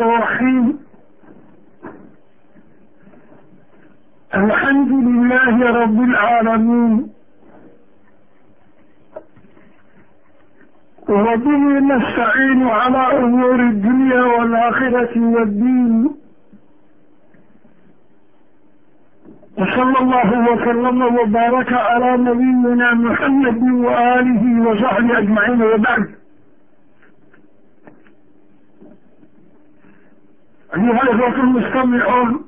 الرحيم الحمد لله رب العالمين وبه نستعين على أمور الدنيا والآخرة والدين وصلى الله وسلم وبارك على نبينا محمد وآله وصحبه أجمعين وبعد أيها الأخوة المستمعون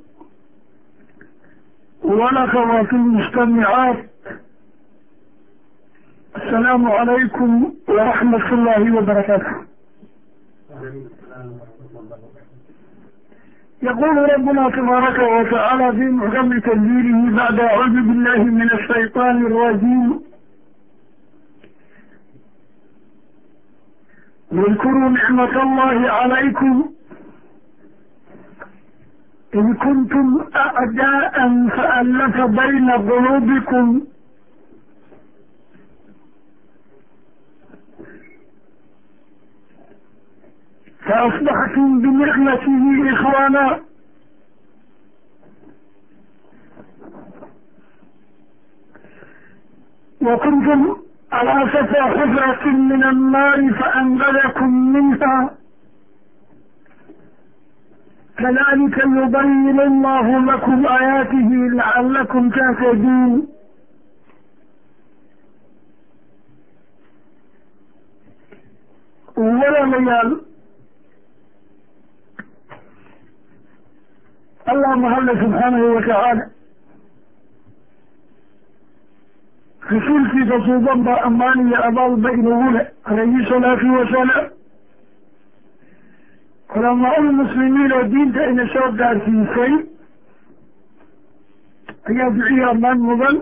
والأخوات المستمعات السلام عليكم ورحمة الله وبركاته يقول ربنا تبارك وتعالى في محكم تنزيله بعد أعوذ بالله من الشيطان الرجيم واذكروا نعمة الله عليكم إن كنتم أعداء فألف بين قلوبكم فأصبحتم بنعمته إخوانا وكنتم على شفا حفرة من النار فأنقذكم منها kadalika yubayinu allahu lakum aayaatihi lacallakum tahtaduun walaalayaal allah mahalla subxaanahu watacaala rasuulkiisa suuban baa ammaan iyo abaalba inugu leh calayhi salaatu wasalaam culamaa-ul muslimiin oo diinta ina soo gaarsiisay ayaa duciya ammaan mudan.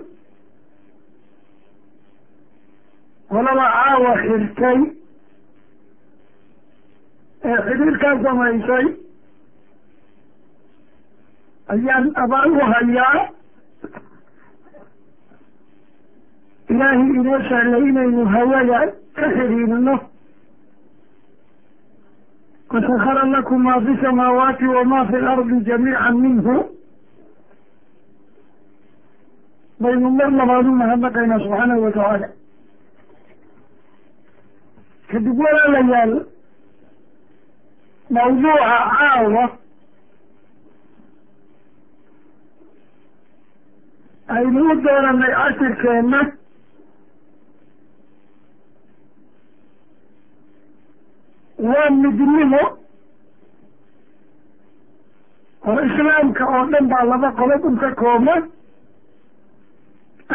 Walaba caawa xirtay ee xidhiirkaa samaysay ayaan abaal u hayaa ilaahay inoo sahlay inaynu hawada ka xidhiirno wasakara lakum maa fi samaawaati wamaa fi lardi jamiica minhu baynu mar labaad u mahadnaqaynaa subxaanahu watacaala kadib walaalayaal mawduuca caawa aynu u dooranay cashirkeenna waa midnimo oo islaamka oo dhan baa laba qodob un ka kooma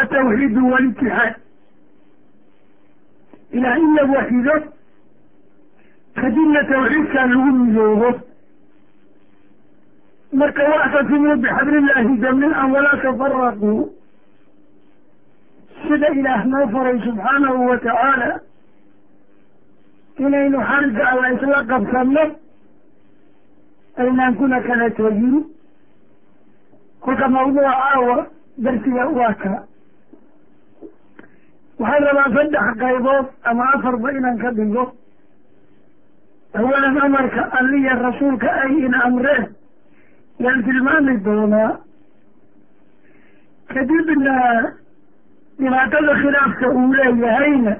atawxiidu walitixaad ilaah in la waxido kadibna tawxiidkaa lagu midoobo. Marka waxtasimuu bixablillahi jamiican walaa tafaraquu sida ilaah noo faray subxaanahu wa inaynu xarga alla isla qabsanno aynaan kuna kala tegin kolka mawduuca caawa darsiga waa kaa waxaan rabaa saddex qaybood ama afarba inaan ka dhigo. Awalan amarka alliya rasuulka ay ina amreen. Yaan tilmaami doonaa. Kadibna dhibaatada khilaafka uu leeyahayna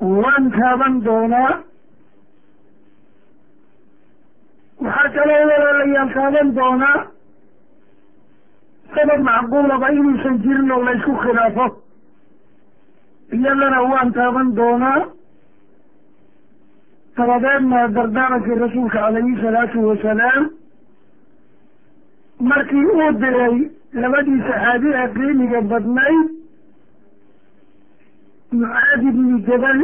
waan taaban doonaa. Waxaa kaloo walaalayaal taaban doonaa. Sabab macquulaba inuusan jirin oo laysku khilaafo. Iyadana waan taaban doonaa. Dabadeedna dardaarankii rasuulka calayhi salaatu wasalaam markii uu diray labadii saxaabi ee qiimiga badnayd mucaad ibni jabal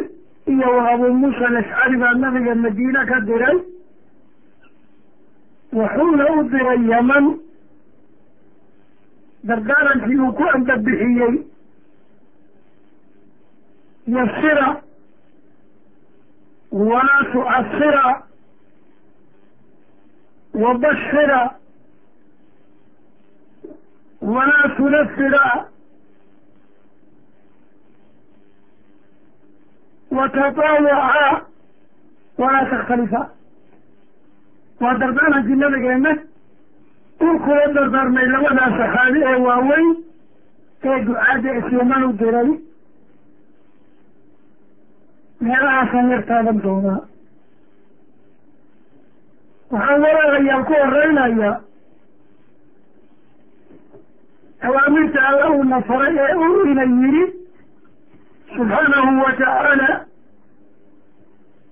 iyo abuu muusa alashcari baa nabiga madiine ka diray. Wuxuuna u diray yaman. Dardaarankii uu ku ambabixiyey yasira. Walaa tucasira wabashira walaa tunafira watataawacaa walaa takhtalifa waa dardaarna nabigeenna uu kula dardaarmay labadaa saxaabi ee waaweyn ee ducaadda isyamanu diray meelahaasaan yar taadan doonaa waxaan walaalayaal ku horeynayaa awaamirta alla uuna faray ee uu ina yidhi subxaanahu wa tacaala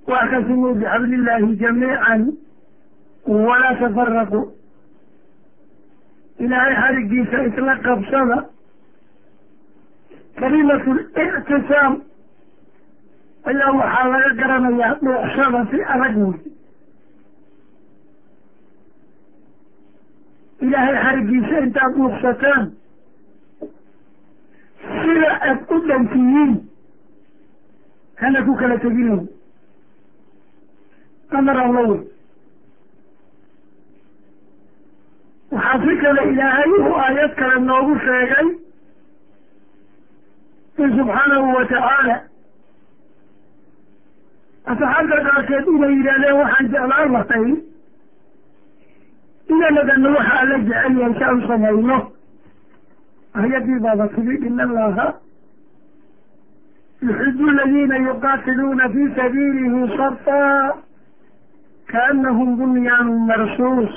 واعتصموا بحبل الله جميعا ولا تفرقوا إلهي حرقيسة إطلق بصدى كلمة الاعتصام إلا وحالة قرنا يحصل في أرقوي إلهي حرقيسة انت مقصتان سلعة قدام فيين كانت كلا تجينهم amar alla waxaa si kale ilaahay uu aayad kale noogu sheegay in subxaanahu wa tacaala asxaabta qaarkeed inay yidhahdeen waxaan jeclaan lahay inanadana waxa alla jecel yahay si aan samayno. Ayadii baaba timi in allaha yuxibu aladiina yuqaatiluuna fi sabiilihi safa kaanahum bunyaanu marsuus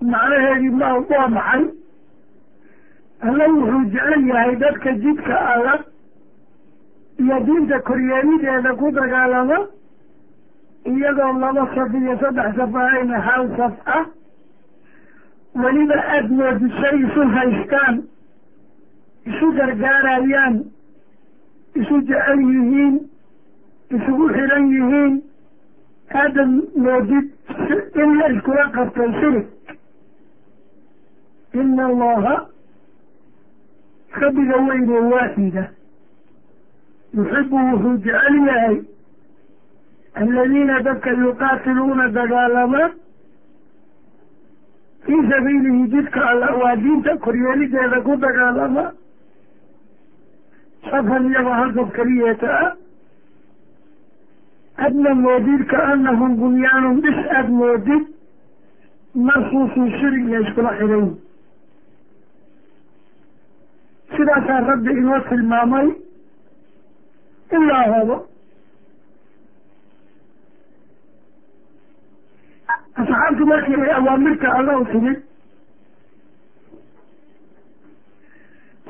macnaheedii ma waa maxay alla wuxuu jecel yahay dadka jidka alla iyo diinta koryeelideeda ku dagaalama iyadoo laba saf iyo saddex saf ahayna hal saf ah weliba aada moodisay isu haystaan isu gargaarayaan isu jecel yihiin isugu xiran yihiin aadan moodid in la iskula qabtay sirig ina allaha rabbiga weyne waaxida yuxibu wuxuu jecel yahay aladiina dadka yuqaatiluuna dagaalama fii sabiilihi jidka alla waa diinta koryeelideeda ku dagaalama safan iyagoo halkab keliyeeta ah adna moodid kaanahum bunyaanun dhis aada moodid marsuusu shirig la iskula xidhay sidaasaa rabbi inoo tilmaamay in laa habo asxaabtu markii ay awaamirta alla u timid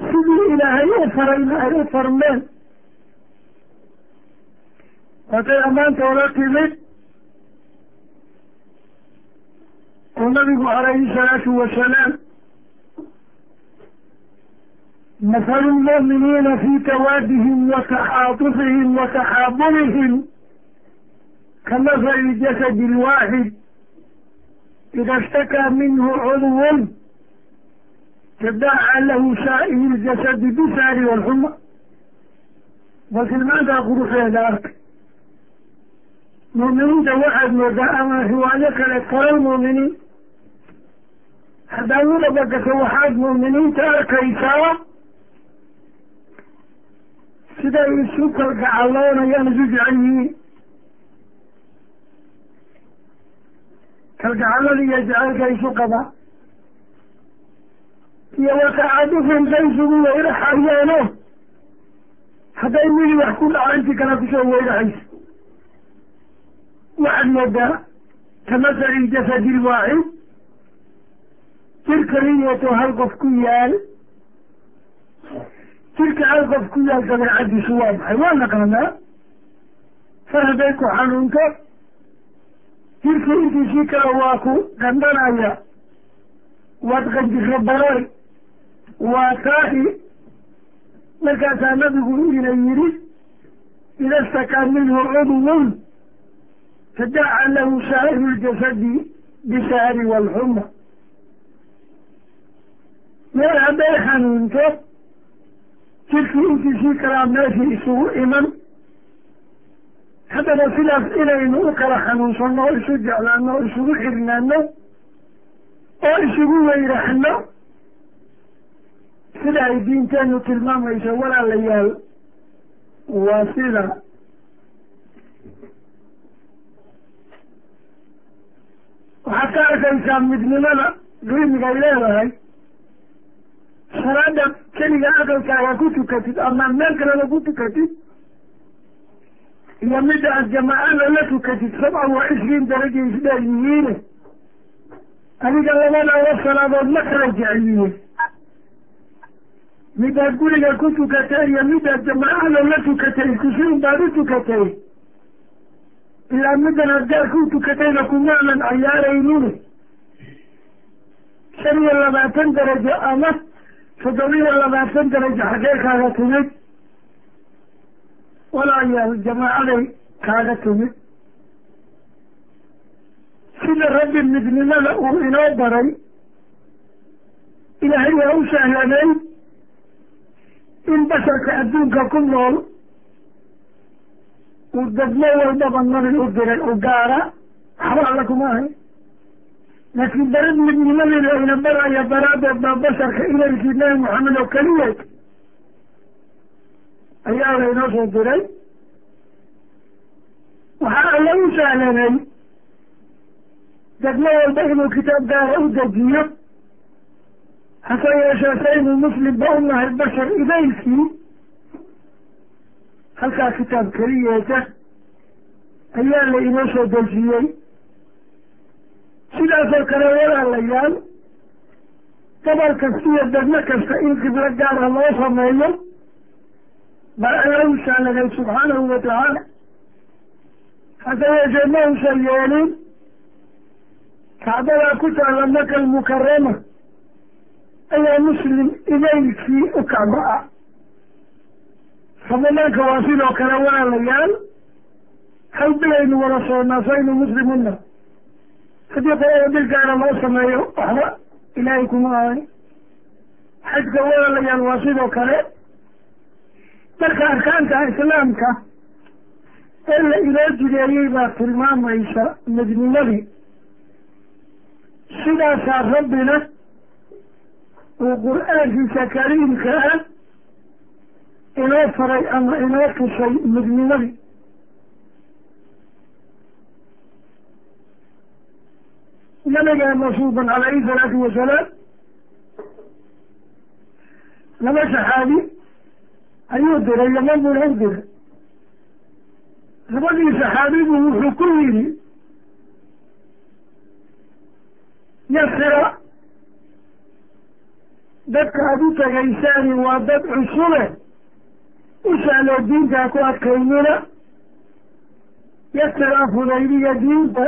sidii ilaahay u farayna ay u farmeen hadday ammaantooda timid oo nabigu calayhi salaatu wasalaam mahalu lmu'miniina fii tawaadihim wa taxaadufihim wa taxaabulihim ka masali jasadi lwaaxid ida shtakaa minhu cudwun tadaaca lahu saa'iru ljasadi bisari walxuma balsilmaantaa quruxeeda arka muuminiinta waxaad moodaa ama riwaayo kale taralmuuminiin haddaad u dhabagato waxaad mu'miniinta arkaysaa siday isu kalgacaloonayaan isu jecel yihiin. Kalgacalada iyo jecelka isu qabaa iyo watacadufanta isugu weyraxayaano hadday wili wax ku dhaca intii kale ku soo weyraxayso waxaad moodaa kamasali jasadi lwaacid jir kaliyeeto hal qof ku yaal jirka hal qof ku yaal dabeecadiisu waa maxay waa naqaanaa far ku xanuunto jirkii intiisii kale waa ku qandhanaya waad qanjiro baray waa taahi markaasaa nabigu ina yidhi ida stakaa minhu cudwun tadaca lahu saa'iru ljasadi bisahri waalxuma meel hadday xanuunto jirkii intiisii kalaa meeshii isugu iman haddaba sidaas inaynu u kala xanuunsanno oo isu jeclaano oo isugu xirnaano oo isugu weyraxno sida ay diinteenu tilmaamayso walaalayaal waa sida waxaad ka arkaysaa midnimada qiimiga ay leedahay. Salaada keliga aqalkaaga ku tukatid ama meel kalena ku tukatid. Iyo midda aad jamaacada la tukatid sabca wa cishriin daraja isdheer yihiine adiga labadaba salaadood ma kala jecliye midaad guriga ku tukatay iyo midaad jamaacada la tukatay iskusiin baad u tukatay ilaa middan aad gaarka u tukatayna kumaanan cayaaraynine shan iyo labaatan darajo ama toddobiyo labaatan darajo xaggee kaaga timid walaayaal jamaacaday kaaga timid sida rabbi midnimada uu inoo baray ilaahay waa u sahlanay in basharka adduunka ku nool uu degmo walbaba nabi u diray u gaara. Waxba alla kuma ahay laakiin barid midnimadii layna baraya daraaddeed baa basharka ilaykii nabi maxamed oo keliyeed ayaa laynoo soo diray. Waxaa alla u sahlanay degmo walba inuu kitaab gaara u dejiyo. Hase yeeshee saynu muslim ba u nahay bashar idaylkii halkaa kitaab keliyeeta ayaa la inoo soo dejiyey. Sidaasoo kale walaalayaal gobol kasta iyo degmo kasta in qiblo gaara loo sameeyo baa alla u sahlanay subxaanahu wa tacaala. Hase yeeshee ma usan yeelin kacbadaa ku taalla makal mukarama ayaa muslim idaylkii u kacba ah ramadaanka waa sidoo kale walaalayaal hal bilaynu wada soonnaa saynu muslimuna haddii qolada bil gaara loo sameeyo waxba ilaahay kuma ahay xajka walaalayaal waa sidoo kale. Marka arkaanka islaamka ee la inoo jideeyey baa tilmaamaysa midnimadii sidaasaa rabbina uu qur'aankiisa kariimka ah inoo faray ama inoo tusay midnimadii. Nabigeena suuban calayhi salaatu wasalaam laba saxaabi ayuu diray yaman buna u diray. Labadii saxaabigu wuxuu ku yidhi yasira dadka aada u tegaysaani waa dad cusube sahlo diintaa ku adkaynina yasira fudaydiya diinta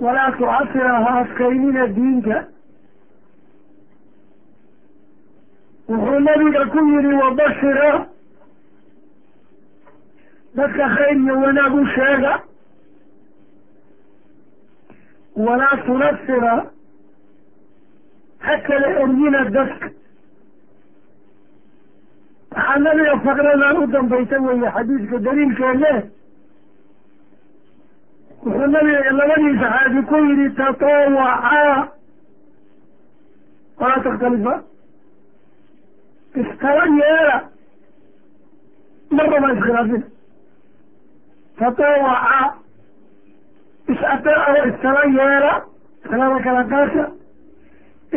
walaa tucasira ha adkaynina diinta. Wuxuu nabiga ku yihi wabashira dadka khayr iyo wanaag u sheega. Walaa tunasira ha kala eryina dadka waxaa nabiga faqradan u dambaysa weeye xadiidka daliilkeene. Wuxuu nabiga labadii saxaabi ku yihi tatawacaa walaa takhtalifa iskala yeela. Marnaba iskhilaafina tatawacaa is-ateeco iskala yeela. Salada kala qaata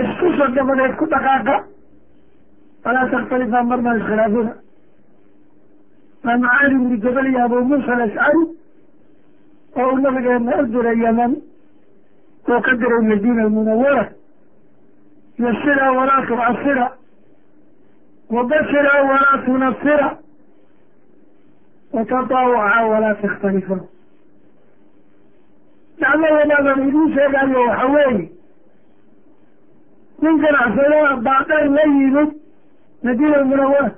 iskusa dabadeed ku dhaqaaqa walaa takhtalifa marna iskhilaafina waa macaali bni jabal iyo abu muusa alashcari oo uu nabigeena u diray yaman oo ka diray madiina almunawara yasira walaa tucasira wabashira walaa tunasira watataawaca walaa takhtalifa dacwadanadan idiin sheegayo waxa weeye nin ganacsadaa baaqar la yimid madiina almunawara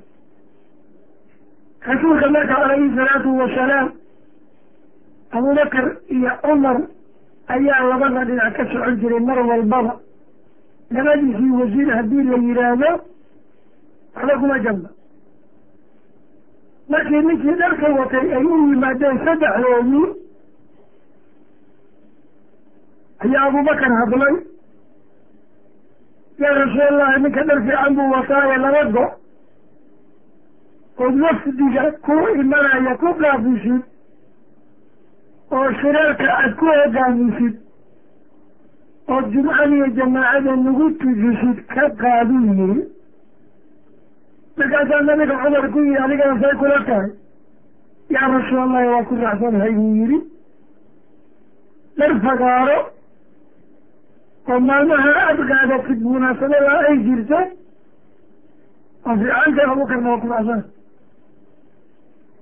rasuulka marka calayhi salaatu wasalaam abubakar iyo cumar ayaa labada dhinac ka socon jiray mar walbaba. Labadiisii wasiir haddii la yidhaahdo waxba kuma jamba markii ninkii dharka watay ay u yimaadeen saddexdoodii ayaa abubakar hadlay yaa rasuulallahi ninka dhar fiican buu wataaye laba go. Ood wafdiga ku imanaya ku qaabisid oo shirarka aad ku hogaamisid oo jumcan iyo jamaacada nagu tujisid ka qaaduu yiri markaasaa nabiga cumar ku yihi adigana say kula tahay. Yaa rasuulallahi waa ku raacsanahay buu yihi dhar fagaaro oo maalmaha aada qaadatid munaasabada ay jirto oo fiicanta abukarna waa ku raacsana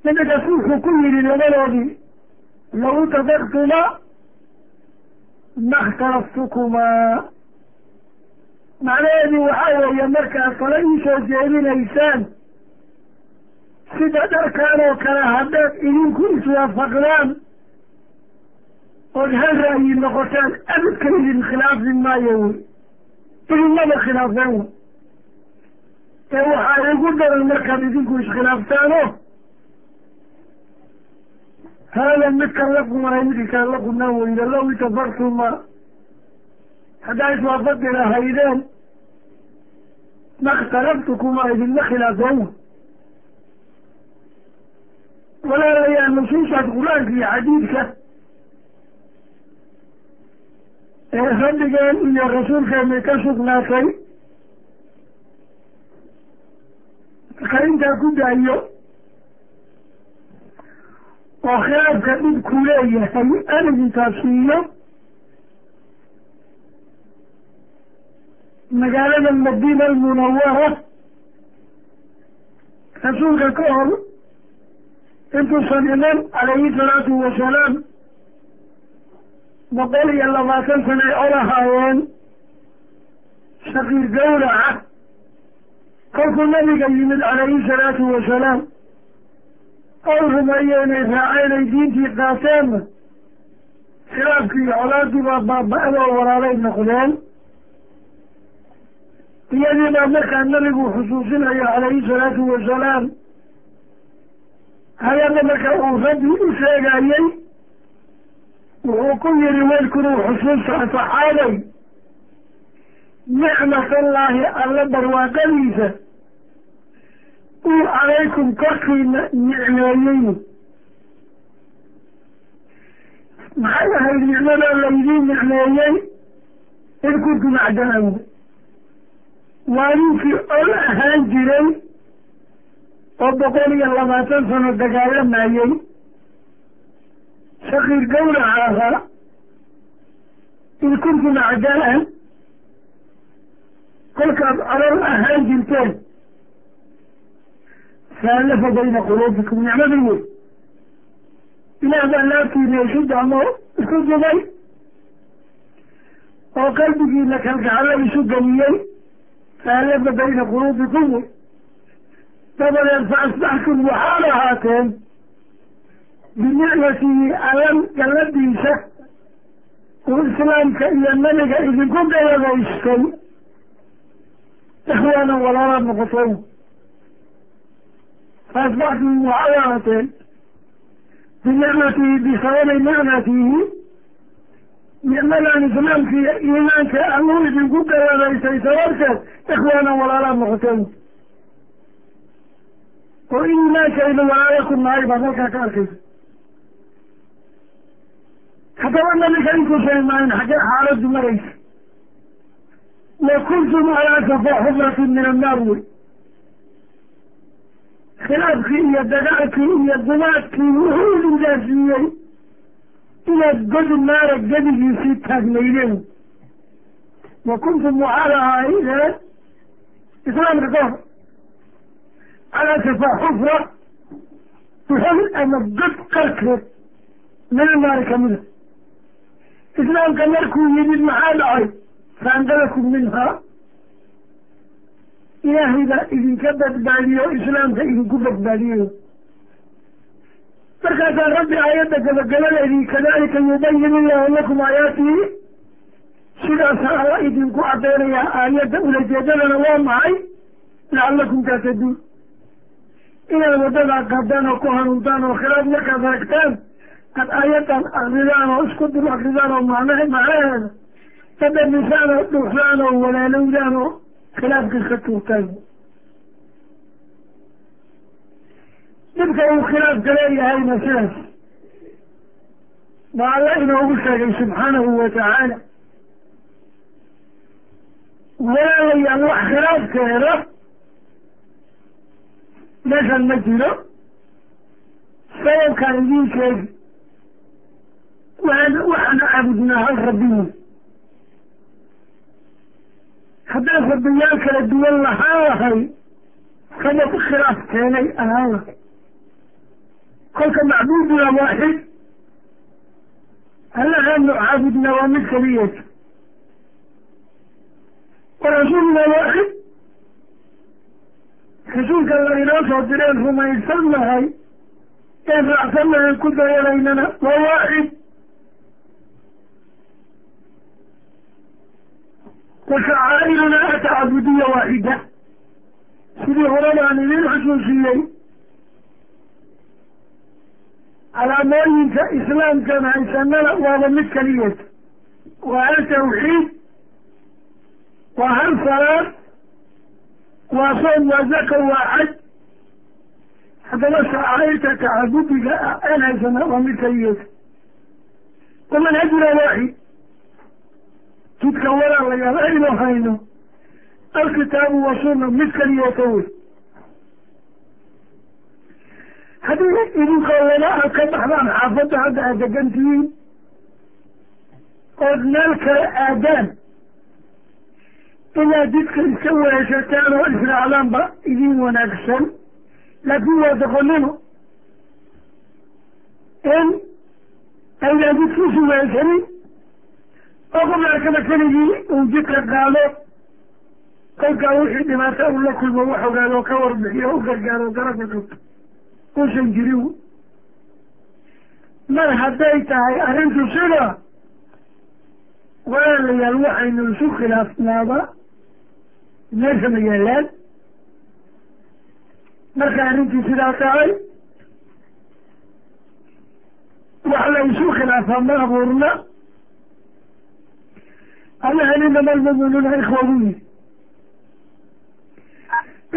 nabigaas wuxuu ku yidhi labadoodii law tadaktuma ma اkhtalaftukumaa macnaheedu waxaa weeye markaad kale iisoo jeedinaysaan sida dharkaan oo kale haddaad idinku iswaafaqdaan ood hal ra'yi noqotaan abidka idin khilaafi maayo wey idinmaba khilaafeen wey ee waxaa igu daran markaad idinku iskhilaaftaano? Haada midkan la qumanay midkaan la qunaan weyda low itafaktuma haddaa iswaafaqi lahaydeen makhtalaftukuma idinma khilaafeen wey walaalayaal nusuusaas qur'aanka iyo xadiidka ee rabbigeen iyo rasuulkeena ka sugnaatay marka intaa ku daayo oo khilaafka dhibku leeyahay arigintaas siiyo magaalada madiina almunawara rasuulka ka hor intuusan iman calayhi salaatu wasalaam boqol iyo labaatan sana ay olahaayeen shaqiir gawraca kolkuu nabiga yimid calayhi salaatu wasalaam ow rumeeye inay raaceen ay diintii qaateenna khilaafkii iyo baa baaba-adoo walaalay noqdeen. Iyadii baa markaa nabigu xusuusinayo calayhi salaatu wasalaam hayada marka uu rabbi u sheegayey wuxuu ku yihi wadkuruu xusuusta saxaabay nicmatallaahi alla barwaaqadiisa uu calaykum korkiina nicmeeyey maxay ahayd nicmadaa laydiin nicmeeyey? In kuntum acdaan waa ninkii ol ahaan jiray oo boqol iyo labaatan sano dagaalamayey shakiir gawraca ahaa in kuntum acdaan kolkaad colol ahaan jirteen faalafa bayna quluubikum nicmada wey ilaah baa laabtiina isu damo isku dubay oo qalbigiina kalgacalo isu geliyey faalafa bayna quluubikum wey dabadeed fa asbaxtum waxaad ahaateen binicmatihi allan galladiisa uu islaamka iyo nabiga idinku galladaystay ikhwaana walaalaad noqoteen fa asbaxtum waxaad ahaateen binicmatihi bisababi nicmatihi nicmadan islaamka iyo iimaanka alluu idinku galladaystay sababteed ikhwaana walaalaad noqoteen oo iimaankaynu walaalo ku nahay baad halkaa ka arkaysa haddaba nabiga intuusan imaanin xaggee xaaladdu maraysa wa kuntum calaa safa xufratin min annaar wey khilaafkii iyo dagaalkii iyo dumaadkii wuxuu idin gaarsiiyey inaad godi naara gedigiisii taagnaydeen wa kuntum waxaad ahaydeen islaamka ka hor. Calaa safa xufra duxol ama god qarkeed mina naari kamida islaamka markuu yimid maxaa dhacay? Faangalakum minhaa ilaahay baa idinka badbaadiyo islaamka idinku badbaadiyo. Markaasaa rabbi aayadda gabagabadeedii kadalika yubayin illahu lakum aayaatihi. Sidaasa alla idinku cadeynayaa aayadda ulajeedadana waa maxay? Lacalakum taataduun inaad waddadaa qadaan oo ku hanuuntaan oo khilaaf markaad aragtaan ad ayadan akridaan oo isku dul akridaan oo macnaha macnaheeda tadamisaan oo dhuuxdaan oo walaalowdaan oo khilaafka iska tuurtaan dhibka uu khilaafka leeyahayna sidaas baa alla inoogu sheegay subxaanahu wa tacaala walaalayaal wax khilaafkeeda meeshan ma jiro sababkaan idiin sheegi waan waxaanu caabudnaa hal rabbiyi haddaan rabbiyaal kala duwan lahaan lahay sabab khilaaf keenay ahaan lahay kolka macbuuduna waaxid allahaanu caabudna waa mid keliyata wa rasuuluna waaxid rasuulka la inoo soo direen rumaysan nahay een raacsan nahay ku dayanaynana waa waaxid wa shacaa'irunaa atacbudiya waaxida sidii horebaan idiin xusuusiyey calaamooyinka islaamkan haysanana waaba mid keliyata waa hal tawxiid waa hal salaad waa soom waa zaka waa xaj. Haddaba shacaa'irta tacabudiga ah aan haysana waa mid keliyata wamanhajuna waaxid jidka walaalayaal aynu hayno. Alkitaabu wa sunna mid keliyata wey haddii idinkoo laba a ka baxdaan xaafadda hadda aad degan tihiin ood meel kale aadaan ilaa jidka iska weeshataan oo israacdaan ba idin wanaagsan. Laakiin waa doqonnimo. In aydaan jidkiisu weeshanin oo qof arkaba keligii uu jidka qaado kolkaa wixii dhibaato uu la kulmo wax ogaado ka warbixiyo u gargaaro garabka qabto uusan jirin. Mar hadday tahay arrintu sida walaalayaal waxaynu isu khilaafnaaba meesha ma yaalaan? Marka arrintii sidaa tahay wax la isu khilaafaa ma abuurna allahan inama almuminuuna ikhwagu yihi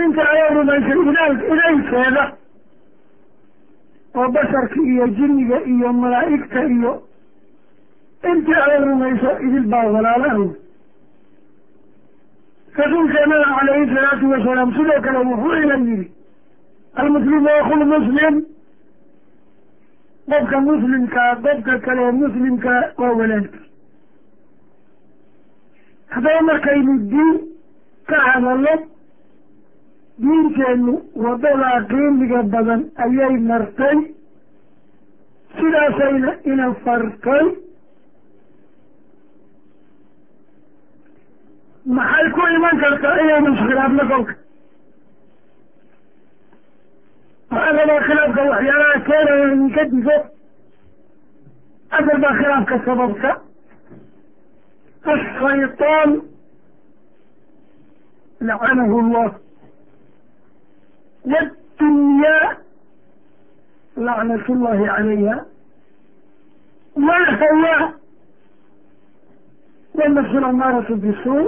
inta ayaa rumaysay oo basharka iyo jinniga iyo malaa'igta iyo intii ay rumayso idil baa walaalaha wey rasuulkeenana calayhi salaatu wasalaam sidoo kale wuxuu ina yidhi almuslimu akul muslim qofka muslimkaa qofka kale muslimkaa waa walaalki haddaba markaynu diin ka hadalno diinteennu wadadaa qiimiga badan ayay martay. Sidaasayna ina fartay. Maxay ku iman kartaa inaynu iskhilaafno kolka? Waxaa rabaa khilaafka waxyaalaha keenaya idinka digo. Asar baa khilaafka sababta ashaytaan lacanahu llah waddunyaa lacnat llahi calayha walhawaa wanafsu lamaaratu bisuu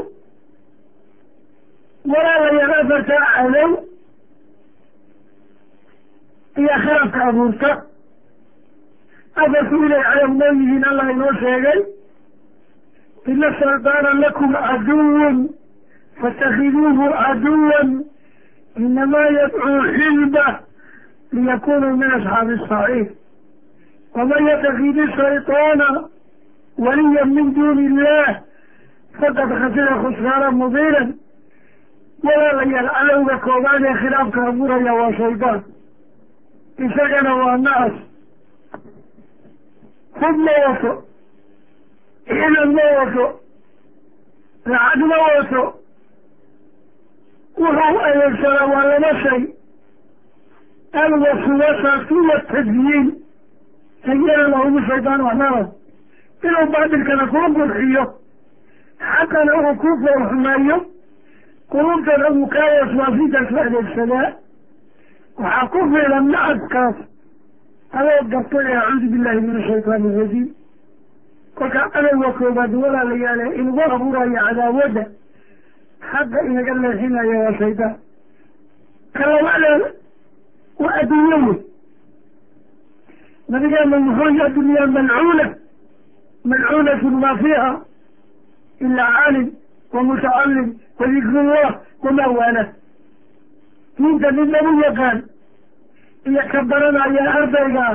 walaalayaal afartaa cadow iyo khilaafka abuurta afarku inay cadow noo yihiin allah inoo sheegay ina salbaana lakum caduwan fatakiduuhu caduwan inamaa yadcuu xizba liyakunuu min asxaabi asaciir waman yatakidi shayطaana waliyan min duuni illaah faqad khasira khusraana mubiinan walaalayaal cadowga koobaad ee khilaafka abuuraya waa shaydaan isagana waa nacas hubma wato ciidan ma wato lacag ma wato wuxuu adeegsadaa waa laba shay alwaswasatu watadyiin sayana lahumu shaydaan waxnaro inuu baatilkana kuu qurxiyo xaqana uu ku foorxumeeyo qulubtana uu kaa waswaasintaas adeegsadaa waxaa ku fiilan nacabkaas adoo gartay acuudu billahi min ashaytaan irajiim kolkaa cadowga koobaad walaalayaale inugu abuurayo cadaawadda xaqa inaga leexinaya waa shaydaan ka labadeed waa adduunyo wey nabigeena muxuu yi addunyaa malcuuna malcuunatun maa fiiha ilaa caalim wa mutacalim wadikrullah wamaa waala diinta mid lagu yaqaan iyo ka baranaya ardaygaa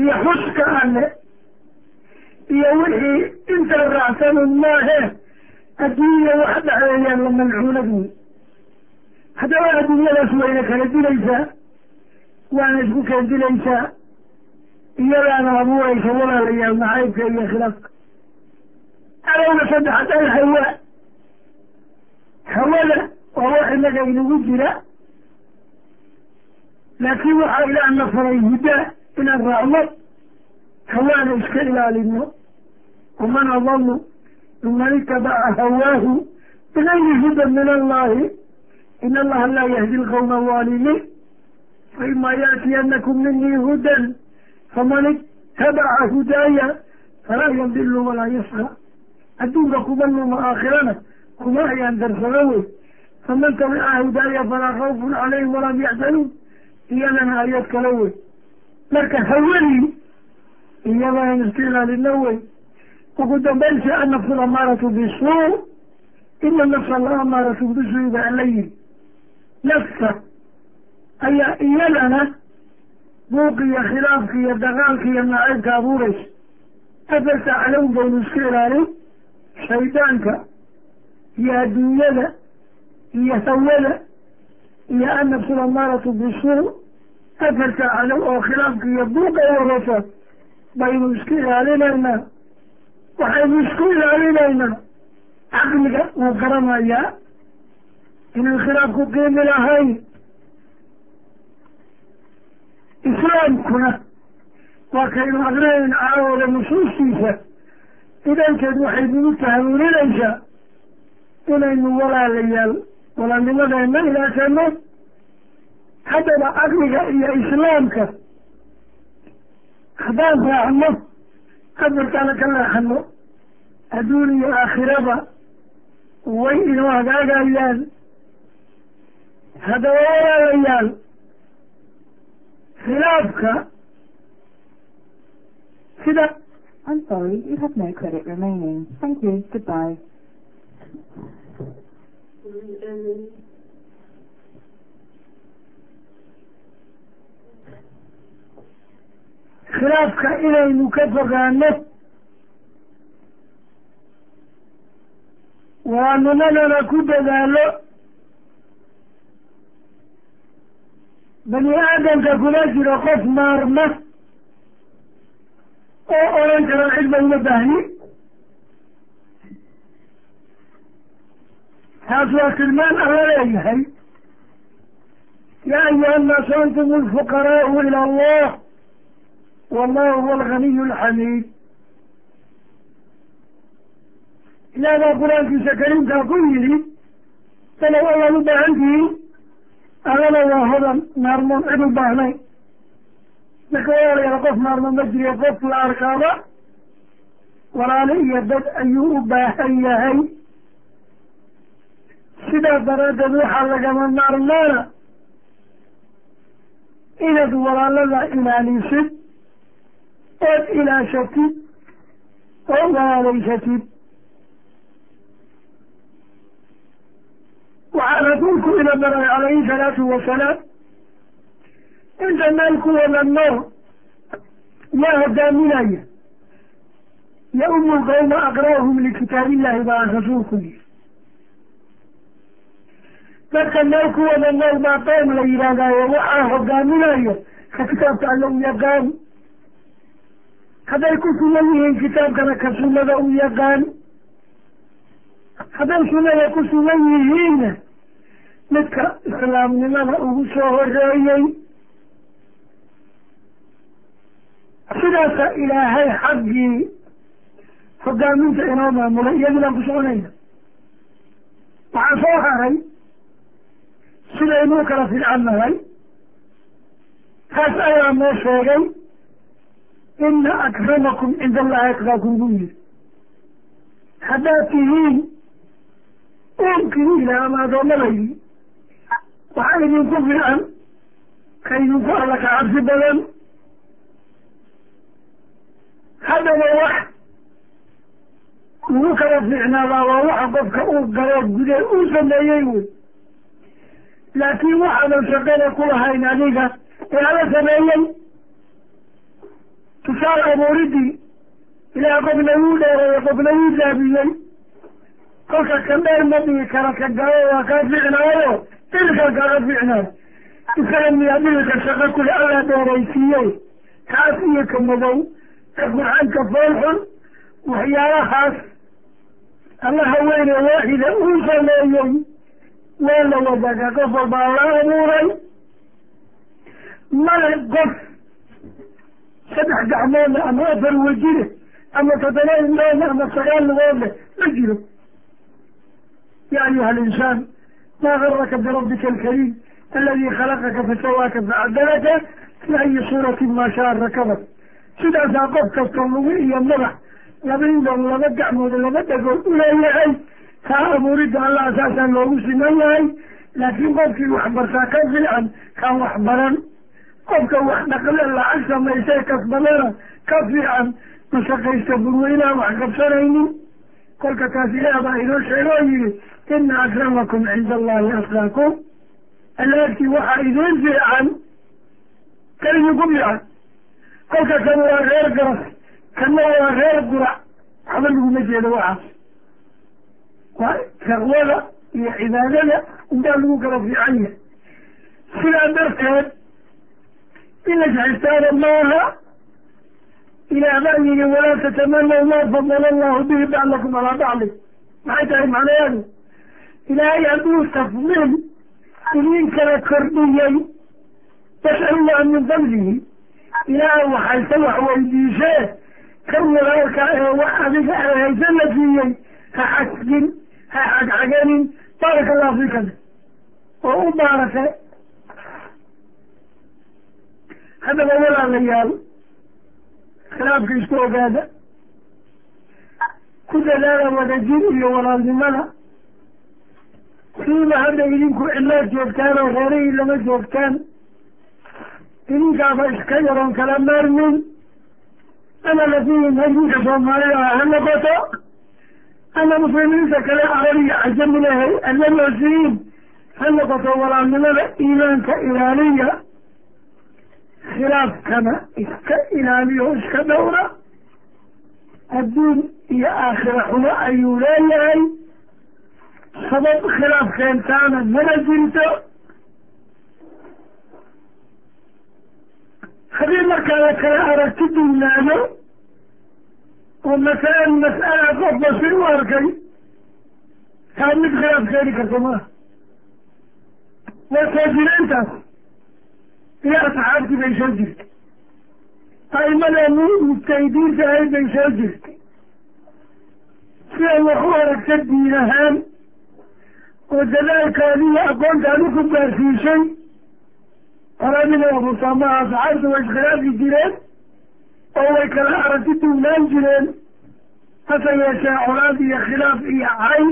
iyo xuska alle iyo wixii inta raacsanun maahe. Adduunya wax dhexeeyaan la malcuunad wey haddaba adduunyadaas wayna kala dilaysaa waana isku keen dilaysaa iyadaana abuuraysa walaalayaal nacaybka iyo khilaafka alowna saddexaad al hawa. Hawada waa wax inaga inagu jira. Laakiin waxaa ilaahna faray hudaa inaan raacno hawaana iska ilaalino waman adalu miman itabaca hawaahu bigayri hudan min allahi in allaha laa yahdi lqawma alظaalimiin faima yaatiyanakum minii hudan. Faman itabaca hudaaya falaa yadilu walaa yasqa adduunka kuma luma aakhirana kuma ayaan darsado wey. Faman tabica hudaaya falaa khawfun calayhim walam yaxzanuun iyadana ayad kale wey. Marka hawadii iyadana iska ilaalino wey ugu dambaynsi annafsu lamaaratu bisuu ina nafsa la amaaratu bisuu baa la yiri nafta ayaa iyadana buuq iyo khilaafka iyo dagaalka iyo nacaybka abuuraysa afarta calow baynu iska ilaalin shaydaanka iyo adduunyada iyo hawada iyo annafsu lamaaratu bisuu afarta calow oo khilaafka iyo buuqa wadata baynu iska ilaalinaynaa. Waxaynu isku ilaalinaynaa. Caqliga wuu garanayaa inaan khilaafku qiimi lahayn. Islaamkuna waa kaynu aqrinayna caawooda nusuustiisa. Idankeed waxay nagu tahawulinaysaa inaynu walaalayaal walaalnimadeena ilaashano haddaba caqliga iyo islaamka haddaan raacno afarkaana ka leexano adduun iyo aakhiraba way inoo hagaagayaan haddaba walaalayaal khilaafka sida I'm sorry, you have no credit remaining. Thank you. Goodbye. Khilaafka inaynu ka fogaano waanimadana ku dadaalo bani aadamka kuma jiro qof maarma oo odhan kara cidba uma baahni. Taas waa tilmaan alla leeyahay yaa ayuha annaasu antum alfuqaraau ila allah wallahu huwa alganiy alxamiid ilaah baa qur'aankiisa kariimkaa ku yidhi dalow allaad u baahan tihiin adana waa hodan maarmoon cid u baahnayn marka walaalayaal qof maarmo ma jiriyo qof la arkaaba walaalo iyo dad ayuu u baahan yahay sidaas daraaddeed waxaa lagama maarmaana inaad walaalada ilaalisid ood ilaashatid oo walaalaysatid waxaa rasuulku ina baray calayhi salaatu wasalaam inta meel ku wada nool yaa hogaaminaya ya umu qawma aqra'uhum likitaabillahi baa rasuulku yiri dadka meel ku wada nool baa qoom la yidhahdaayo waxaa hogaaminaya ka kitaabka alla u yaqaan hadday ku sugan yihiin kitaabkana ka sunnada u yaqaan. Hadday sunnada ku sugan yihiinna midka islaamnimada ugu soo horeeyey sidaasa ilaahay xaggii hogaaminta inoo maamulay iyadii ku soconayna. Waxaa soo haray sidaynuu kala fidcan nahay taas ayaa noo sheegay ina akramakum cinda allahi atqaakum buu yiri haddaad tihiin uunkii ilaah ama addoommadaydii waxaa idinku fiican ka idinku alla cabsi badan haddaba wax lagu kala fiicnaadaa waa waxa qofka uu galoo gude uu sameeyey wey laakiin waxaadan shaqada ku lahayn adiga ee ala sameeyey tusaal abuuridii ilaah qofna wuu dheereeyey qofna wuu daabiyey. Kolka ka dheer ma dhigi kara ka galo waa kaa fiicnaayo? Dhilka kaga fiicnaayo isaga miyaa dhilka shaqo kule alla dheeraysiiyey kaas iyo ka madow. Ka fiican ka foolxun waxyaalahaas allaha weyne waaxida uu sameeyey waa la wadaagaa qof walbaa la abuuray. Male qof saddex gacmoodle ama afar wejile ama toddoba indhoodle ama sagaal lugoodle ma jiro. Ya ayuha alinsaan maa garaka birabbika alkariim aladi khalaqaka fasawaaka facadalaka fi ayi suuratin maa shaa rakabak sidaasaa qof kasta lugu iyo madax laba indhood laba gacmood laba dhagood uleeyahay kaa abuuridda allah saasaa loogu siman yahay laakiin qofkii waxbartaa ka fiican kaan waxbaran qofka wax dhaqle lacag samaysay kasbadana ka fiican mashaqaysta burweynaan wax qabsanaynin kolka taas ilaah baa inoo sheega oo yihi ina akramakum cinda allahi aslaakum. Alaagtii waxaa idiin fiican ka idinku fiican. Kolka kan waa reer garas kanna waa reer gurac waxba laguma jeedo waxaas. Waa taqwada iyo cibaadada unbaa lagu kala fiican yahay. Sidaa darteed in la jexistaan maaha ilaah baa yihi walaa tatamanaw maa fadala allahu bihi bacdakum alaa bacdi maxay tahay macnayaadu ilaahay hadduu tafdiil idin kala kordhiyey yas'alullaha min fadlihi ilaah waxayse wax weydiisee kan walaalka ee wax adiga hayse la siiyey ha xasgin ha xagxaganin baaraka allahu fikada oo u baarake haddaba walaalayaal khilaafka isku ogaada. Ku dadaala wadajir iyo walaalnimada. Siiba hadda idinku cilaad joogtaan oo reerihii lama joogtaan. Idinkaaba iska yaroon kala maarmin. Ama lafihin idinka soomaalida ha noqoto. Ama muslimiinta kale carabiga cajamilahay allamasiin ha noqoto walaalnimada iimaanka ilaaliya khilaafkana iska ilaaliyo iska dhowra. Adduun iyo aakhira xumo ayuu leeyahay. Sabab khilaaf keentaana mana jirto. Haddii markaa la kala aragti duunaado oo masalan mas'ala qofba si u arkay taa mid khilaaf keeni karta maaha. Waa soo jireentaas iyo asxaabtii bay soo jirtay. A'imadeenu mujtahidiinta ahayd bay soo jirtay. Siday wax u aragta diin ahaan? Oo dadaalkaadi iyo aqoontaadi ku gaarsiisay? Qoladina abusaamaha asxaabta way iskhilaafi jireen oo way kala aragti duwnaan jireen. Hase yeeshee colaad iyo khilaaf iyo cay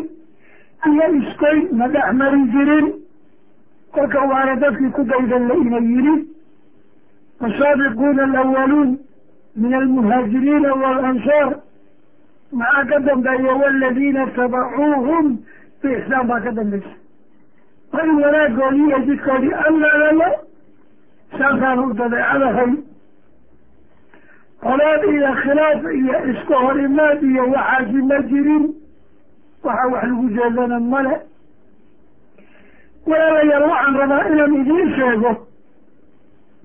iyo iskoyn ma dhex mari jirin kolka waana dadkii ku daydan la ina yidhi wasaabiquuna alawaluun min almuhaajiriina waalansaar maxaa ka dambeeya waladiina tabacuuhum biixsaan baa ka dambaysa waa in wanaagoodii iyo jidkoodii allalalo saasaan u dabeecadahay colaad iyo khilaaf iyo iska hor imaad iyo waxaasi ma jirin. Waxa wax lagu jeedana male walaalayaal waxaan rabaa inaan idiin sheego.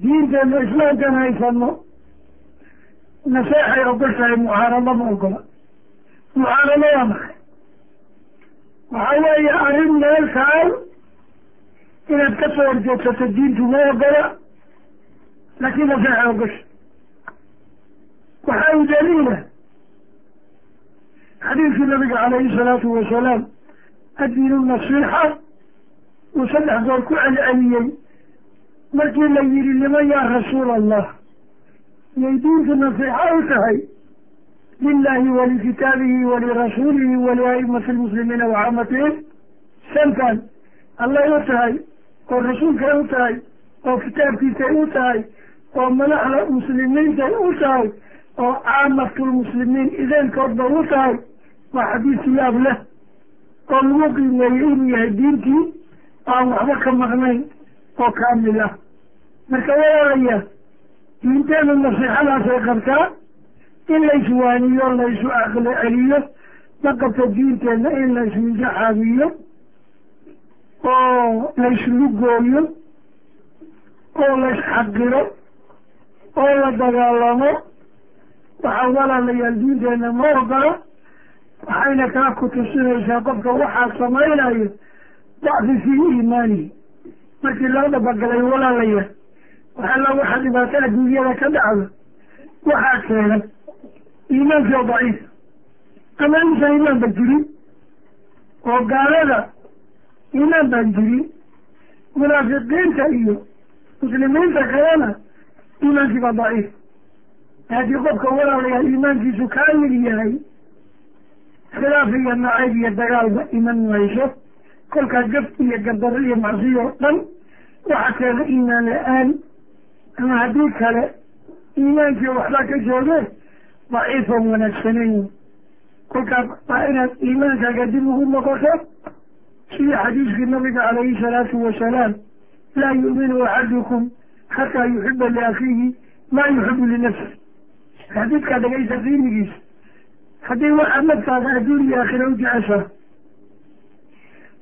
Diinteena islaamkan haysano naseexay ogoshahay mucaarado ma ogola. Mucaarado waa maxay? Waxa weeye arrin meel taal inaad ka soo horjeedsato diintu ma ogola laakiin naseexay ogosha waxaa u daliila xadiidkii nabiga calayhi salaatu wasalaam addiinu nasiixa uu saddex goor ku celceliyey. Markii la yidhi liman yaa rasuula allah yay diintu nasiixa u tahay. Lilahi walikitaabihi walirasuulihi waliaimati lmuslimiina wacamatihim shantan allay u tahay oo rasuulkay u tahay oo kitaabkiisay u tahay oo madaxda muslimiintay u tahay oo caamatulmuslimiin idankoodba u tahay waa xadiis yaab leh oo lagu qiimeeyey inuu yahay diintii aan waxba ka maqnayn oo kaamil ah marka walaalayaa diinteenu nasiixadaasay qabtaa in layswaaniyo laysu aqlo celiyo ma qabto diinteenna in laysminjaxaabiyo oo layslugooyo oo laysxaqiro oo la dagaalamo waxaa walaalayaal diinteenna ma ogola waxayna kaa ku tusinaysaa qofka waxaa samaynayo dacfi fii iimaanihi markii loo dhabagalay walaalayaal waxalla waxa dhibaato adduunyada ka dhacda. Waxaa keenay iimaankii oo daciif. Ama insan iimaan ba jirin oo gaalada iimaan baan jirin munaafiqiinta iyo muslimiinta kalena iimaankii baa daciif. Haddii qofka walaalayaal iimaankiisu kaamil yahay khilaaf iyo nacayb iyo dagaalba iman mayso kolkaa gaf iyo gardaro iyo macsiyo o dhan waxa keena iimaan la'aan ama haddii kale iimaankii waxbaa ka jooge daciifan wanaagsanayn kolkaa waa inaad iimaankaaga dib ugu noqoto sidii xadiiskii nabiga calayhi salaatu wasalaam laa yu'minu axadukum xataa yuxiba liakhiihi maa yuxibu linafsi xadiidkaa dhegaysa qiimigiisa haddii waxaad naftaada adduun iyo aakhira u jeceshaa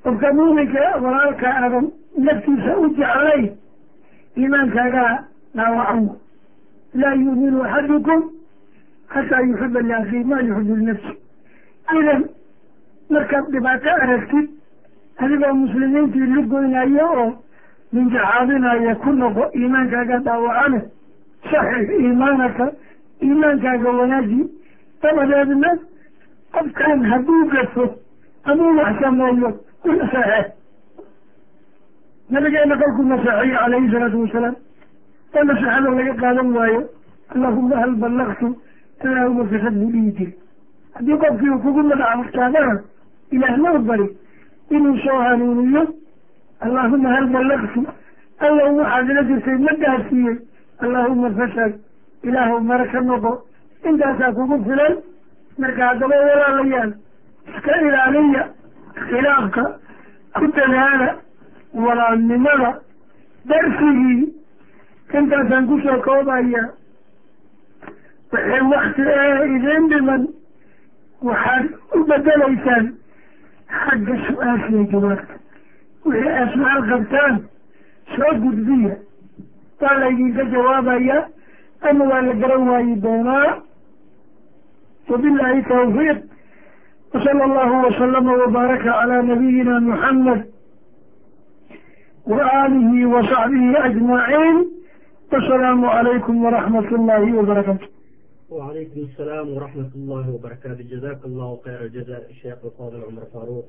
qofka muuminka walaalka aadan naftiisa u jeclayn iimaankaagaa dhaawacan laa yu'minu axadukum xataa yuxiba liakhiihi maa yuxibu linafsi idan markaad dhibaato aragtid adigoo muslimiintii lugoynaya oo minjaxaabinaya ku noqo iimaankaaga dhaawacane saxiix iimaanaka iimaankaaga wanaaji dabadeedna qofkan hadduu gafo amuu wax sameeyo nabigeena kolkuu naseexeeye calayhi salaatu wasalaam. Oo naseexada laga qaadan waayo allahuma hal ballaqtu allaahuma fasad buu dhihi jiri haddii qofkii uu kugu madaxtaagana ilaahna bari inuu soo hanuuniyo allaahuma hal ballaqtu alla waxaad ila jirtay ma gaarsiiyey allaahuma fashal ilaahu mare ka noqo intaasaa kugu filan marka haddaba walaalayaal iska ilaaliya khilaafka ku dadaala walaalnimada darsigii. Intaasaan ku soo koobaya wixii wakti ee idiin dhiman. Waxaad u bedelaysaan xagga su'aashiya jawaabta. Wixii aad su'aal qabtaan soo gudbiya. Waa laydinka jawaabaya ama waa la garan waayi doonaa? Wabillahi tawfiiq wasala allahu wasalama wabaaraka calaa nabiyina muxamed wa aalihi wa saxbihi ajmaciin wasalaamu calaykum waraxmat ullahi wabarakatu وعليكم السلام ورحمة الله وبركاته جزاك الله خير الجزاء الشيخ الفاضل عمر فاروق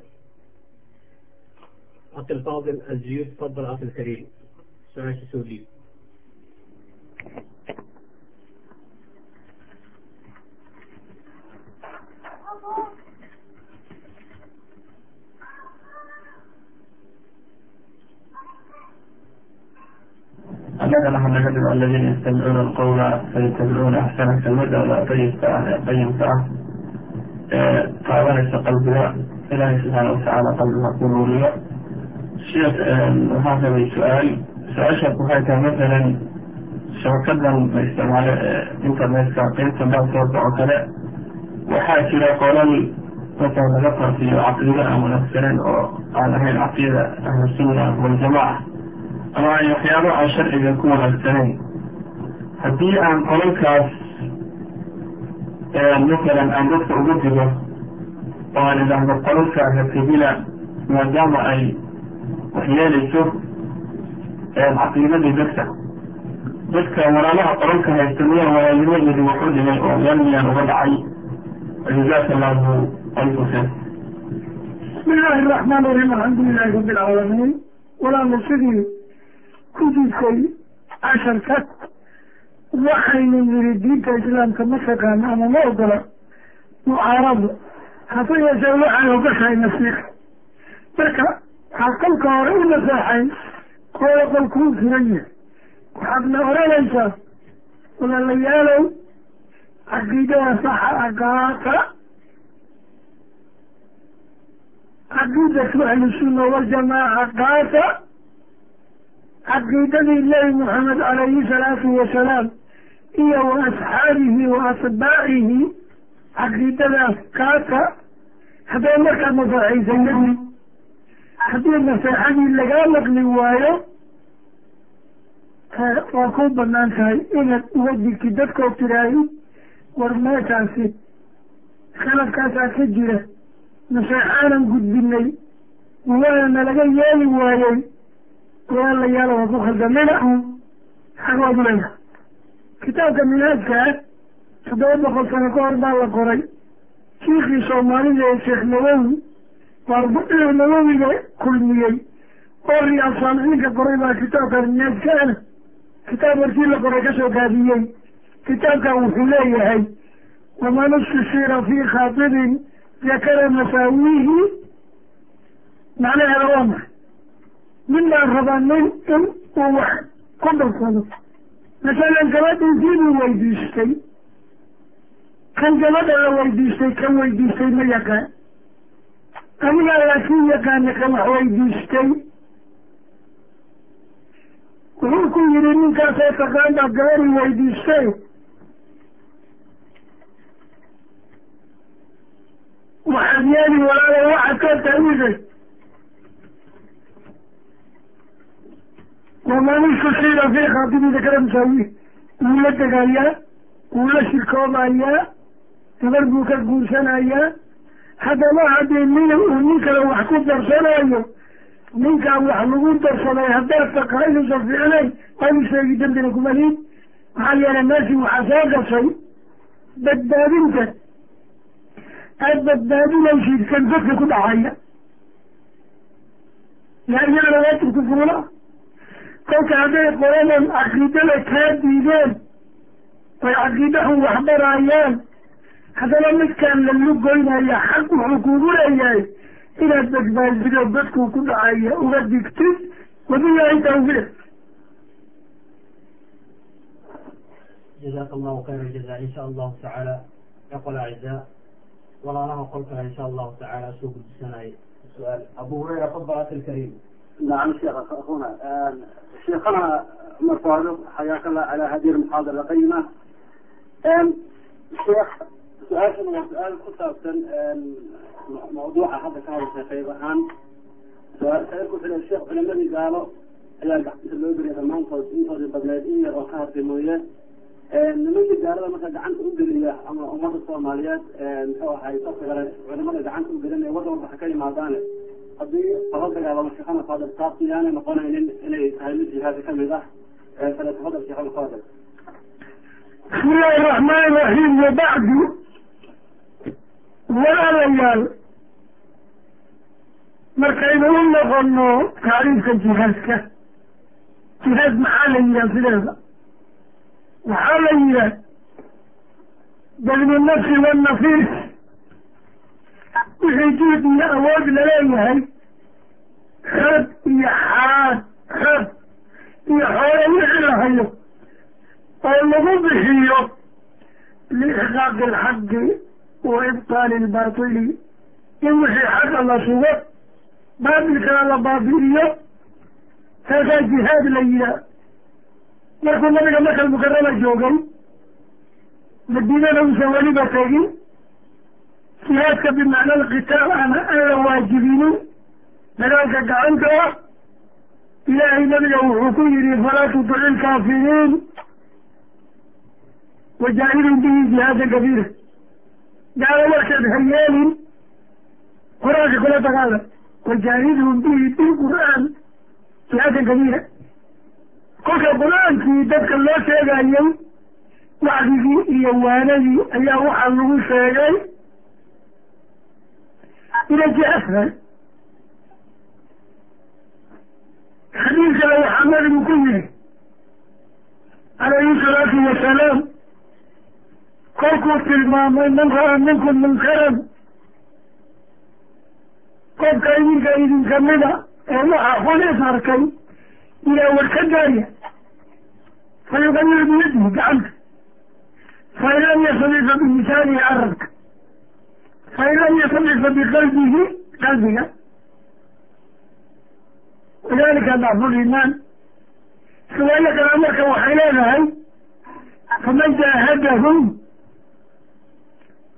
أخي الفاضل الزيوت تفضل أخي الكريم سؤال سوري أنك نحن نجد الذين يستمعون القول فيتبعون أحسنه كالمدى ولا طيب ساعة طيب ساعة قابلت قلبها إلهي سبحانه وتعالى قلبها قرورية شيخ هذا سؤال سؤال شيخ وحيث مثلا شبكتنا استعمال إنترنت كقيمة بعض صوت وكذا وحاكي قولان مثلا ذكر في عقيدة أو نفسنا أو على هي العقيدة أهل السنة والجماعة ama ay waxyaabo aan sharciga ku wanaagsanayn haddii aan qolalkaas masalan aan dadka uga digo oo aan idhaahdo qolalka rakabila maadaama ay waxyeelayso caqiidadii dadka. Dadka walaalaha qolalka haysta miyaan walaalnimadeedi wax u dhimay oo meel miyaan uga dhacay? Jazaaka allahu alfu khayr bismi illaahi araxmaan iraxiim alxamdulilahi rabbi alcaalamiin walaala sidii kujidkay casharka waxaynu yiri diinta islaamka ma taqaana ama ma ogola. Mucaarado hase yeeshee waxay ogashahay nasiixa marka waxaa kolka hore u naseexayn kooda qolkuu furan yahay waxaadna oranaysaa walaalayaalow caqiidada saxa aqaata caqiidatu ahlisunna waljamaaca qaata caqiidadii nebi moxamed calayhi salaatu wasalaam iyo wa asxaabihi wa atbaacihi caqiidadaas qaata hadday markaa naseexaysanadi haddii naseexadii lagaa maqli waayo waa ku bannaan tahay inaad uga digti dadkoo tiraahi war meeshaasi khalafkaasaa ka jira naseexaanan gudbinay waana nalaga yeeli waayey walaalayaal waa ku khaldamina xagood leeyahay kitaabka minhaajkaa toddoba boqol sano ka hor baa la qoray. Shiikhii soomaalida ee sheekh nawowi arbaciin nawowiga kulmiyey. Oo riyaad saalixiinka qoray baa kitaabka minhaajkaana kitaab markii la qoray ka soo gaabiyey kitaabkan wuxuu leeyahay waman istishira fii khaatibin dakara masaawiihi. Macnaheeda waa maxay nin baan rabaa nin in uu wax ku darsado masalan gabadhiisii buu weydiistay kan gabadha la weydiistay kan weydiistay ma yaqaan. Anigaa laakiin yaqaana kan wax weydiistay. Wuxuu ku yidhi ninkaasoo taqaan baa gabadhi weydiistay. Waxaad yeeli walaalo waxaad ka tawiday waman istusira fii khaatibi dakara masaawi wuu la degayaa wuu la shirkoobayaa gabar buu ka guursanayaa haddaba haddii nin uu nin kale wax ku darsanayo ninkaan wax lagu darsaday haddaad taqaa inuusan fiicnayn waa inu sheegi dembina kumaliin maxaa yeelay meeshii waxaa soo gashay badbaadinta aada badbaadinaysid kan dadka ku dhacaya yaa iyagana waajibku fuula kolka hadday qoladan caqiidada kaa diideen ay caqiidahan waxbarayaan haddana midkaan la lugoynaya xaq wuxuu kuugu leeyahay inaad badbaadido dadkuu ku dhacaya uga digtid wabilaahi tawfiiq jazaaka allahu khayra jaza insha allahu tacaala yaqol acizaa walaalaha qolka insha allahu tacaala soo gudbisanay su'aal abu hurayra fadl akil kariim نعم شيخ أخونا آه، شيخنا عمر فاروق حياك الله على هذه المحاضرة القيمة آم، شيخ سؤال هو سؤال كتابة موضوع هذا كان شيخ الآن سؤال سألكم في الشيخ علماء قالوا ayaa gacanta loo geliya dhammaantood intooda badneed in yar oo ka hartay mooye nimankii gaalada marka gacanta u geliya ama ummadda soomaaliyeed muxuu ahay dadka kale culimada gacanta u gelinaya wadda walba ha ka yimaadaane haddii lala dagaalamo sheekana fadal taas miyaanay noqonaynin inay tahay mid jihaadi ka mid ah kale tafadal sheekana fadal bismi illaahi raxmaani raxiim wabacdu walaalayaal markaynu u noqono taariifka jihaadka jihaad maxaa la yidhaha sideeda? Waxaa la yidhaah badlu nafsi wixii juhd iyo awood la leeyahay xoog iyo xaad xoog iyo xoolo wixii la hayo oo lagu bixiyo liixqaaqi alxaqi wa ibtaali albaatili in wixii xaqa la sugo baatilkana la baabi'iyo taasaa jihaad la yihaa markuu nabiga makal mukarama joogay madiinada uusan weliba tegin jihaadka bimacna alqitaal ana aan la waajibinin dagaalka gacanta ah ilaahay nabiga wuxuu ku yihi falaa tudici ilkaafiriin wajaahidin bihi jihaadan kabiira gaalo markeed ha yeelin qur'aanka kula dagaala. Wajaahidhum bihi bilqur'aan jihaadan kabiira kolka qur'aankii dadka loo sheegayay wacdigii iyo waanadii ayaa waxaa lagu sheegay inay jihaad tahay xadiid kale waxaa nabigu ku yidhi calayhi salaatu wasalaam kolkuu tilmaamay man ra'a minkum munkaran qofka idinka idinka mida ee waxaa xun is arkay ilaa war ka gaarya fa yuqayiru biyadihi gacanta fain lam yastadifa bilisaanihi carabka fain lam yastadifa biqalbihi qalbiga wadalika dacfu liimaan riwaayo kale marka waxay leedahay faman jaahadahum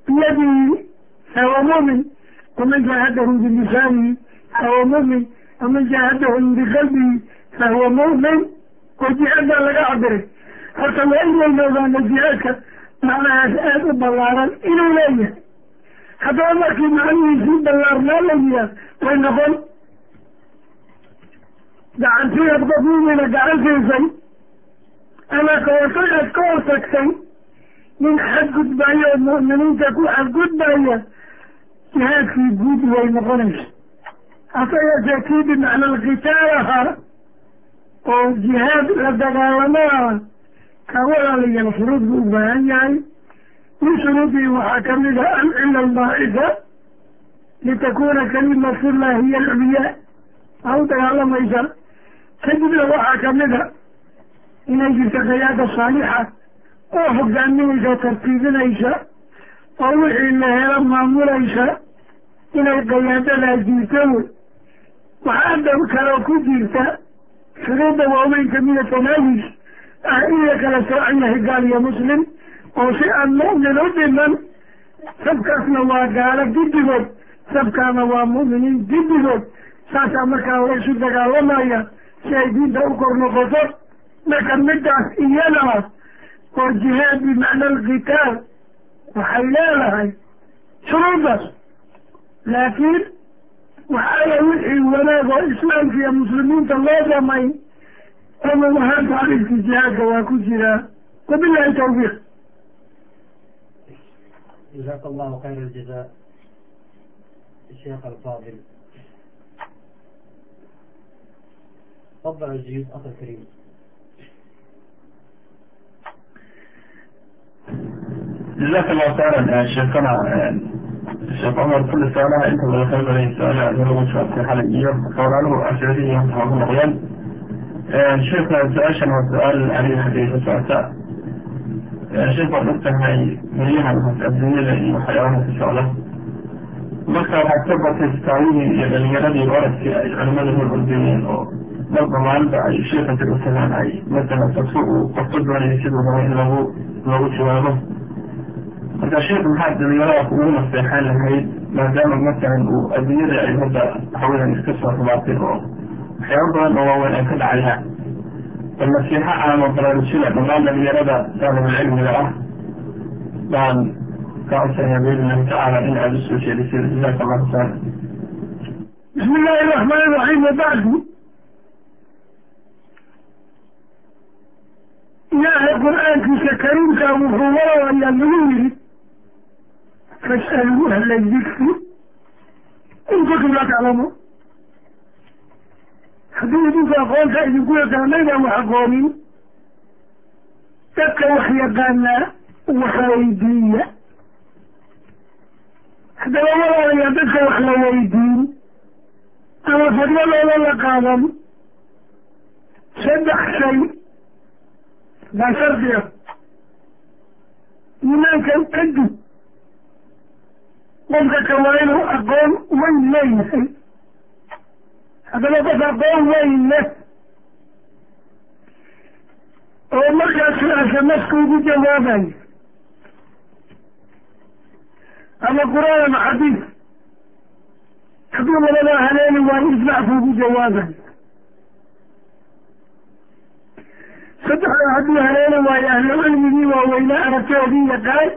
biyadihi fahuwa mumin waman jaahadahum bilisaanihi fahuwa mumin waman jaahadahum biqalbihi fahuwa mumin oo jihaad baa laga cabiray horta waa inayna ogaano jihaadka macnahaas aada u ballaaran inuu leeyahay haddaba markii macnihiisii ballaarnaa la yihaa way noqon. Gacantiyaad qof mumina gacan siisay ama kahortagaad ka hortagtay nin xadgudbaayo oo mu'miniinta ku xadgudbaya jihaadkii guud way noqonaysa. Hase yeeshee bimacna alkitaal ahaa oo jihaad la dagaalamo ah ka walaalayaal shuruud buu u baahan yahay min shuruudihi waxaa ka mid a an cila almaa'ida litakuna kalimatullahi hiya alculyaa aa u dagaalamaysa kadibna waxaa ka mid a inay jirto qiyaada saalixa oo hogaaminaysa tartiibinaysa oo wixii la helo maamulaysa inay qiyaadadaa jirto. Wey waxaa dab kaloo ku jirta shuruudda waaweyn kamida tanaawis ah in la kala soocan yahay gaal iyo muslim oo si aan mu'min u dhiman sabkaasna waa gaalo giddigood sabkaana waa mu'miniin giddigood saasaa markaa laysu dagaalamaya si ay diinta u kor noqoto marka midaas iyada oo jihaad bimacna alkitaal waxay leedahay shuruuddaas laakiin waxaala wixii wanaag oo islaamka iyo muslimiinta loo damay ama wahaan taariifki jihaadka waa ku jiraa. Wabilahi tawfiiq جزاك الله خير الجزاء الشيخ الفاضل تفضل الجيوش أخ الكريم جزاك الله خيرا شيخنا الشيخ عمر كل سؤالها انت ولا خير لي سؤال هو شوف حال iyo xoolaluhu asiradihi waxaa ku noqdeen sheekha su-aashan waa su-aal aniga xaggaysa socota sheekh waad og tahay milyahan adduunyada iyo waxyaabaha ku socda marka waxaad ka batay fitaawihii iyo dhalinyaradii oradkii ay culimada hor ordayeen oo marba maalinta ay sheekha jir u tagaan ay masalan sabso uu qofka doonaya siduu rabo in lagu loogu jawaabo marka sheekh maxaad dhalinyarada kugu naseexan lahayd maadaama masalan uu adduunyada ay hadda waxaweyan iska soo rubaatay oo waxyaaba badan oo waaweyn ay ka dhacayaan nasiixo caamo baraarujina dhammaan dhalinyarada daalibulcilmiga ah. Baan ka codsanaya biidnillahi tacaala in aada u soo jeedisay. Jazaaka allahu khayra bismi illaahi raxmaan iraxiim wabacdu ilaahay qur'aankiisa kariimka wuxuu walaalayaa lagu yidhi fas'aluu ahla dikri in kuntum laa taclamuun haddii idinku aqoonta idinku yaqaanaydaan wax aqoonin. Dadka wax yaqaanaa wax weydiiya. Haddaba walaalayaa dadka wax la weydiin. Ama fadladooda la qaadan. Saddex shay baa shardiga iimaankan kadib qofka ka inuu aqoon weyn leeyahay haddaba qof aqoon weyn leh oo markaas su'aasha nafka ugu jawaabayo ama qur'aan ama xadiis hadduu labadaa haleeli waayo ijmacku ugu jawaabayo saddexda hadduu haleeli waayo ahlu cilmigii waaweynaa aragtoodii yaqaan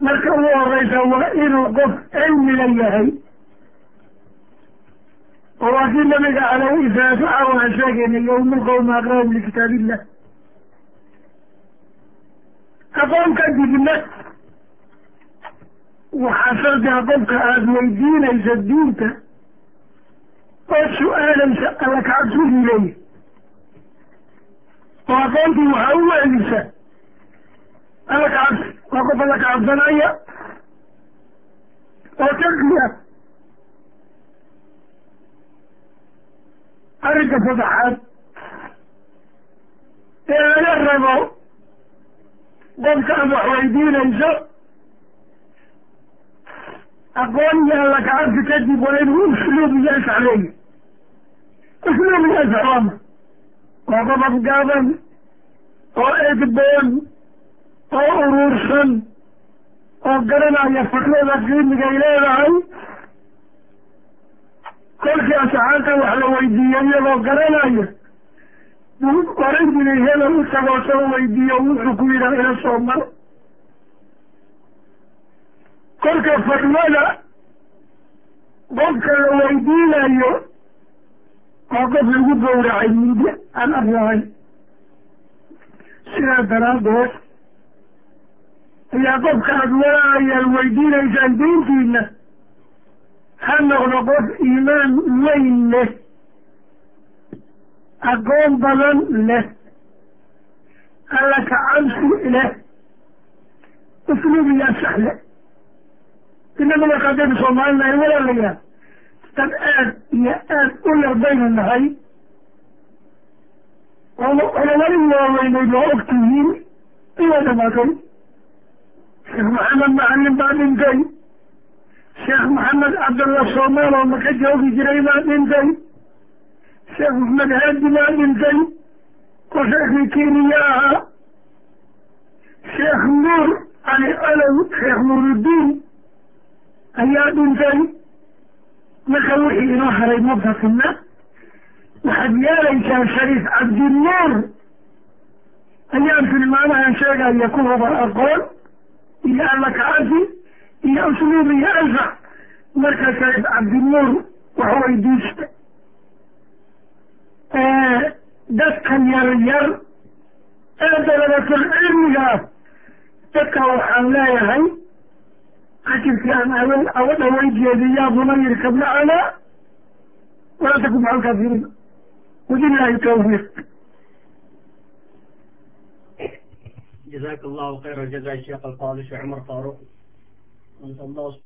marka ugu horeysa waa inuu qof cilmiga yahay oo waa kii nabiga calayhi salaatu waxa waan sheegaynay yowmulqowma aqrahum likitaab illah aqoon kadibna waxaa shardiga qofka aada weydiinaysa diinta oo su'aalaysa alla kacabsigii leeyahy oo aqoontii waxaa u weelisa alla kacabsi waa qof alla kacabsanaya oo taqiya arrinka saddexaad ee laga rabo qofka aad wax weydiinayso aqoon iyo alla kacabsi kadib waa inuu usluub iyo anshax leeyahy usluubigaas xawaama waa qodob gaaban oo edboon oo uruursan oo garanaya fatwada qiimigay leedahay kolkii asxaabta wax la weydiiyey iyagoo garanaya buu oran jiray hebel u soo weydiiyo wuxuu ku yidhaha ila soo maro. Kolka fatwada qofka la weydiinayo waa qof lagu gowracay muddo aan arlahayn sidaa daraaddeed ayaa qofka aada walaayaad weydiinaysaan diintiina ha noqdo qof iimaan weyn leh aqoon badan leh alla kacabsi leh usluubiyaa saxle inaguna qadaynu soomaalinahay walaalayaa dad aad iyo aad u yar baynu nahay culamadii waaweyneyd waa og tihiin inay dhamaatay sheekh maxamed macalin baa dhintay sheekh maxamed cabdalla soomaal oo maka joogi jiray baa dhintay sheekh maxamed haadi baa dhintay oo sheekii keniya ahaa sheekh nuur cali alow sheekh nuuruddiin ayaa dhintay marka wixii inoo haray mubtasinna waxaad yeelaysaan shariif cabdinuur ayaan tilmaamahan sheegaya ku huba aqoon iyo alla kacasi iyo usluub iyo anfac marka shariif cabdinuur wax weydiista dadka yar yar ee dalabatul cilmiga ah dadka waxaan leeyahay cashirkii aan aw awa dhawayjeedi yaa bunayir kabna calaa walaa takum maca alkaafiriin wabillahi tawfiiq جزاك الله خير الجزاء الشيخ الفاضل شيخ عمر فاروق أنت الله